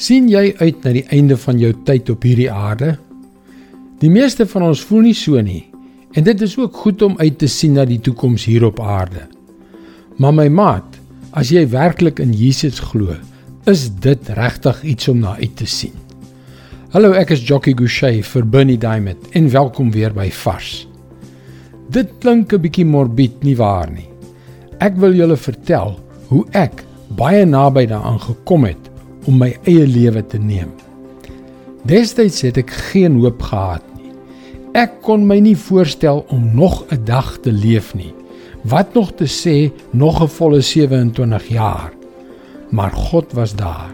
sien jy uit na die einde van jou tyd op hierdie aarde? Die meeste van ons voel nie so nie. En dit is ook goed om uit te sien na die toekoms hier op aarde. Maar my maat, as jy werklik in Jesus glo, is dit regtig iets om na uit te sien. Hallo, ek is Jockey Gouchee vir Bernie Diamond en welkom weer by Vars. Dit klink 'n bietjie morbied nie waar nie. Ek wil julle vertel hoe ek baie naby daaraan gekom het om my eie lewe te neem. Destyds het ek geen hoop gehad nie. Ek kon my nie voorstel om nog 'n dag te leef nie. Wat nog te sê nog 'n volle 27 jaar. Maar God was daar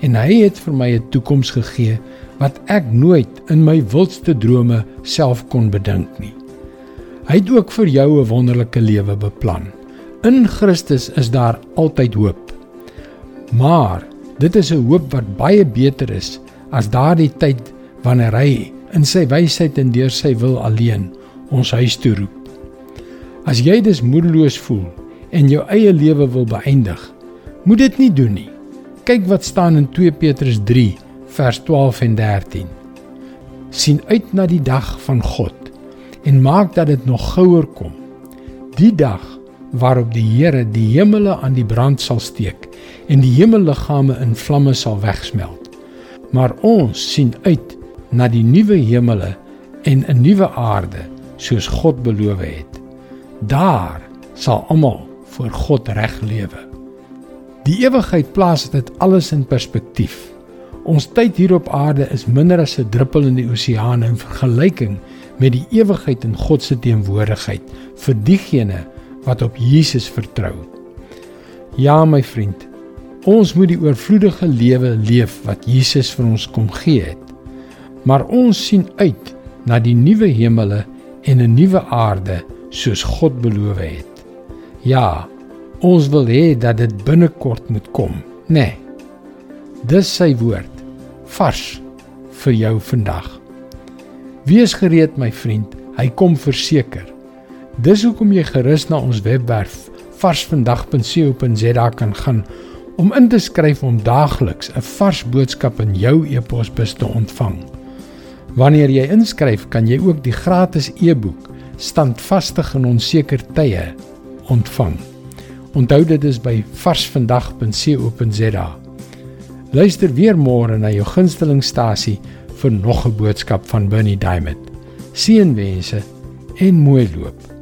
en hy het vir my 'n toekoms gegee wat ek nooit in my wildste drome self kon bedink nie. Hy het ook vir jou 'n wonderlike lewe beplan. In Christus is daar altyd hoop. Maar dit is 'n hoop wat baie beter is as daardie tyd wanneer hy in sy wysheid en deur sy wil alleen ons huis toe roep. As jy dus moedeloos voel en jou eie lewe wil beëindig, moet dit nie doen nie. Kyk wat staan in 2 Petrus 3 vers 12 en 13. sien uit na die dag van God en maak dat dit nog gouer kom. Die dag waarop die Here die hemele aan die brand sal steek en die hemelliggame in vlamme sal wegsmelt. Maar ons sien uit na die nuwe hemele en 'n nuwe aarde soos God beloof het. Daar sal almal voor God reg lewe. Die ewigheid plaas dit alles in perspektief. Ons tyd hier op aarde is minder as 'n druppel in die oseaan in vergelyking met die ewigheid in God se teenwoordigheid vir diegene wat op Jesus vertrou. Ja, my vriend, ons moet die oorvloedige lewe leef wat Jesus vir ons kom gee het. Maar ons sien uit na die nuwe hemele en 'n nuwe aarde soos God beloof het. Ja, ons wil hê dat dit binnekort moet kom, né? Nee, dis sy woord vars vir jou vandag. Wees gereed my vriend, hy kom verseker. Dis hoekom jy gerus na ons webwerf varsvandag.co.za kan gaan om in te skryf om daagliks 'n vars boodskap in jou e-posbus te ontvang. Wanneer jy inskryf, kan jy ook die gratis e-boek Standvastig in onseker tye ontvang. Onthou dit is by varsvandag.co.za. Luister weer môre na jou gunstelingstasie vir nog 'n boodskap van Bernie Diamond. Seënwense en mooi loop.